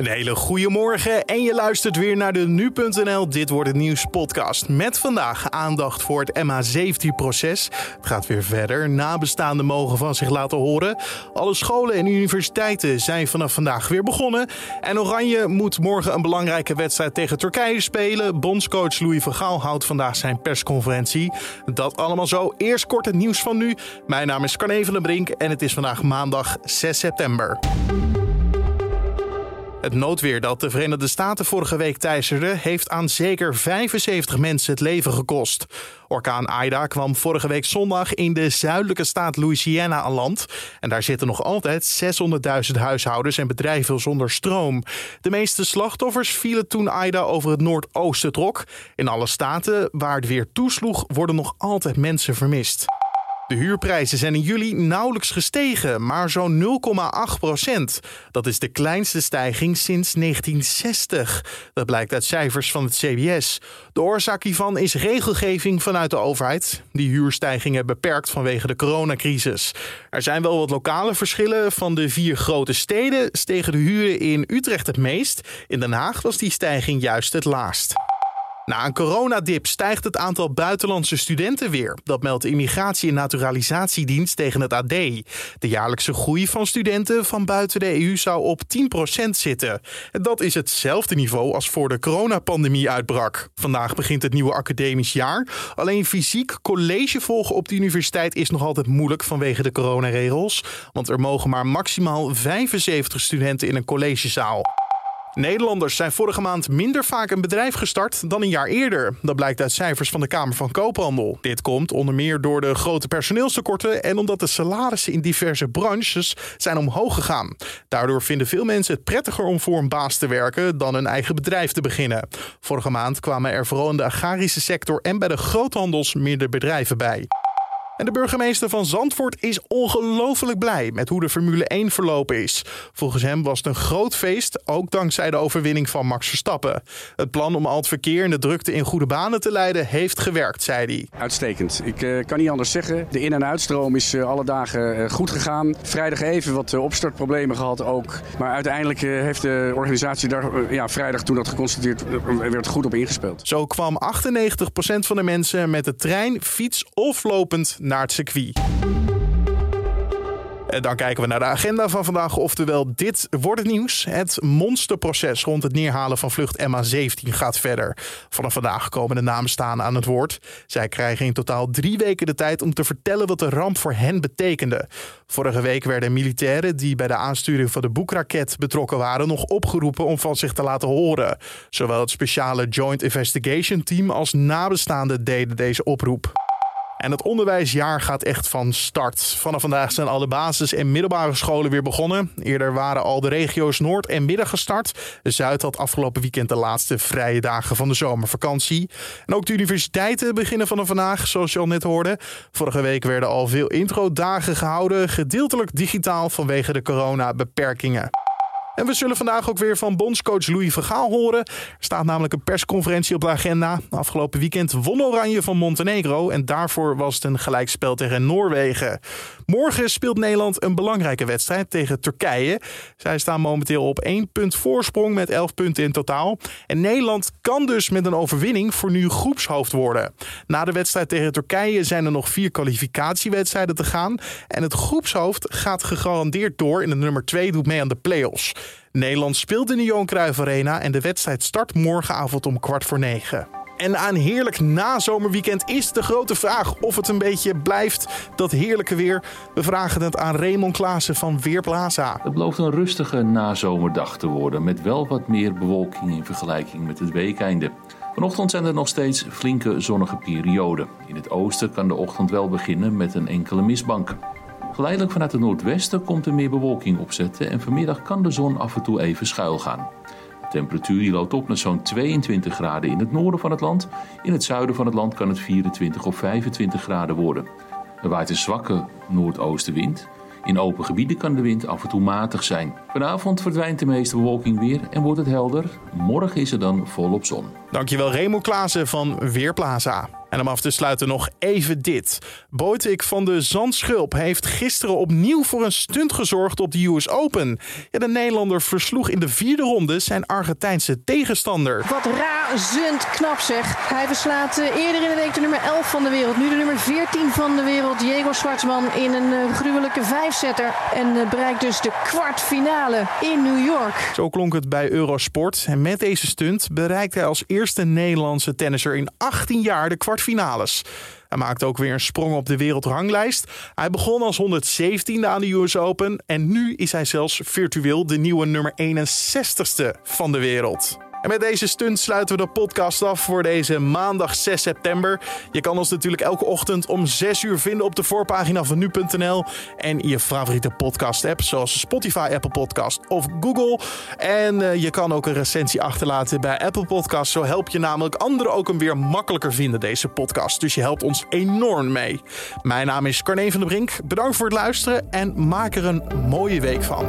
Een hele goede morgen en je luistert weer naar de nu.nl Dit wordt het nieuws podcast. Met vandaag aandacht voor het MH17-proces. Het gaat weer verder. Nabestaanden mogen van zich laten horen. Alle scholen en universiteiten zijn vanaf vandaag weer begonnen. En Oranje moet morgen een belangrijke wedstrijd tegen Turkije spelen. Bondscoach Louis van Gaal houdt vandaag zijn persconferentie. Dat allemaal zo. Eerst kort het nieuws van nu. Mijn naam is Carne van Brink en het is vandaag maandag 6 september. Het noodweer dat de Verenigde Staten vorige week teisterde, heeft aan zeker 75 mensen het leven gekost. Orkaan Ida kwam vorige week zondag in de zuidelijke staat Louisiana aan land. En daar zitten nog altijd 600.000 huishoudens en bedrijven zonder stroom. De meeste slachtoffers vielen toen Ida over het noordoosten trok. In alle staten waar het weer toesloeg, worden nog altijd mensen vermist. De huurprijzen zijn in juli nauwelijks gestegen, maar zo'n 0,8 procent. Dat is de kleinste stijging sinds 1960. Dat blijkt uit cijfers van het CBS. De oorzaak hiervan is regelgeving vanuit de overheid, die huurstijgingen beperkt vanwege de coronacrisis. Er zijn wel wat lokale verschillen. Van de vier grote steden stegen de huren in Utrecht het meest. In Den Haag was die stijging juist het laagst. Na een coronadip stijgt het aantal buitenlandse studenten weer. Dat meldt de Immigratie- en Naturalisatiedienst tegen het AD. De jaarlijkse groei van studenten van buiten de EU zou op 10% zitten. En dat is hetzelfde niveau als voor de coronapandemie uitbrak. Vandaag begint het nieuwe academisch jaar. Alleen fysiek college volgen op de universiteit is nog altijd moeilijk vanwege de coronaregels. Want er mogen maar maximaal 75 studenten in een collegezaal. Nederlanders zijn vorige maand minder vaak een bedrijf gestart dan een jaar eerder. Dat blijkt uit cijfers van de Kamer van Koophandel. Dit komt onder meer door de grote personeelstekorten en omdat de salarissen in diverse branches zijn omhoog gegaan. Daardoor vinden veel mensen het prettiger om voor een baas te werken dan een eigen bedrijf te beginnen. Vorige maand kwamen er vooral in de agrarische sector en bij de groothandels minder bedrijven bij. En de burgemeester van Zandvoort is ongelooflijk blij met hoe de Formule 1 verlopen is. Volgens hem was het een groot feest, ook dankzij de overwinning van Max Verstappen. Het plan om al het verkeer en de drukte in goede banen te leiden heeft gewerkt, zei hij. Uitstekend. Ik uh, kan niet anders zeggen. De in- en uitstroom is uh, alle dagen uh, goed gegaan. Vrijdag even wat opstartproblemen gehad ook. Maar uiteindelijk heeft de organisatie daar ja, vrijdag toen dat geconstateerd werd goed op ingespeeld. Zo kwam 98% van de mensen met de trein, fiets of lopend naar het circuit. Dan kijken we naar de agenda van vandaag. Oftewel, dit wordt het nieuws. Het monsterproces rond het neerhalen van vlucht MH17 gaat verder. Vanaf vandaag komen de namen staan aan het woord. Zij krijgen in totaal drie weken de tijd om te vertellen wat de ramp voor hen betekende. Vorige week werden militairen die bij de aansturing van de boekraket betrokken waren... nog opgeroepen om van zich te laten horen. Zowel het speciale Joint Investigation Team als nabestaanden deden deze oproep. En het onderwijsjaar gaat echt van start. Vanaf vandaag zijn alle basis- en middelbare scholen weer begonnen. Eerder waren al de regio's Noord en Midden gestart. Zuid had afgelopen weekend de laatste vrije dagen van de zomervakantie. En ook de universiteiten beginnen vanaf vandaag, zoals je al net hoorde. Vorige week werden al veel intro-dagen gehouden, gedeeltelijk digitaal vanwege de coronabeperkingen. En we zullen vandaag ook weer van bondscoach Louis Vergaal horen. Er staat namelijk een persconferentie op de agenda. Afgelopen weekend won Oranje van Montenegro en daarvoor was het een gelijkspel tegen Noorwegen. Morgen speelt Nederland een belangrijke wedstrijd tegen Turkije. Zij staan momenteel op één punt voorsprong met 11 punten in totaal. En Nederland kan dus met een overwinning voor nu groepshoofd worden. Na de wedstrijd tegen Turkije zijn er nog vier kwalificatiewedstrijden te gaan. En het groepshoofd gaat gegarandeerd door en de nummer 2 doet mee aan de play-offs. Nederland speelt in de Johan Cruijff Arena en de wedstrijd start morgenavond om kwart voor negen. En aan heerlijk nazomerweekend is de grote vraag of het een beetje blijft dat heerlijke weer. We vragen het aan Raymond Klaassen van Weerplaza. Het belooft een rustige nazomerdag te worden met wel wat meer bewolking in vergelijking met het weekeinde. Vanochtend zijn er nog steeds flinke zonnige perioden. In het oosten kan de ochtend wel beginnen met een enkele mistbank. Geleidelijk vanuit het noordwesten komt er meer bewolking opzetten en vanmiddag kan de zon af en toe even schuil gaan. De temperatuur loopt op naar zo'n 22 graden in het noorden van het land. In het zuiden van het land kan het 24 of 25 graden worden. Er waait een zwakke noordoostenwind. In open gebieden kan de wind af en toe matig zijn. Vanavond verdwijnt de meeste bewolking weer en wordt het helder. Morgen is er dan volop zon. Dankjewel Remo Klaassen van Weerplaza. En om af te sluiten nog even dit. Boitik van de Zandschulp heeft gisteren opnieuw voor een stunt gezorgd op de US Open. Ja, de Nederlander versloeg in de vierde ronde zijn Argentijnse tegenstander. Wat razend knap zeg. Hij verslaat eh, eerder in de week de nummer 11 van de wereld. Nu de nummer 14 van de wereld, Diego Schwartzman, in een uh, gruwelijke vijfzetter. En uh, bereikt dus de kwartfinale in New York. Zo klonk het bij Eurosport. En met deze stunt bereikt hij als eerste Nederlandse tennisser in 18 jaar de kwartfinales. Hij maakte ook weer een sprong op de wereldranglijst. Hij begon als 117e aan de US Open en nu is hij zelfs virtueel de nieuwe nummer 61ste van de wereld. En met deze stunt sluiten we de podcast af voor deze maandag 6 september. Je kan ons natuurlijk elke ochtend om 6 uur vinden op de voorpagina van nu.nl en je favoriete podcast-app zoals Spotify, Apple Podcast of Google. En uh, je kan ook een recensie achterlaten bij Apple Podcast. Zo help je namelijk anderen ook hem weer makkelijker vinden, deze podcast. Dus je helpt ons enorm mee. Mijn naam is Carne van der Brink. Bedankt voor het luisteren en maak er een mooie week van.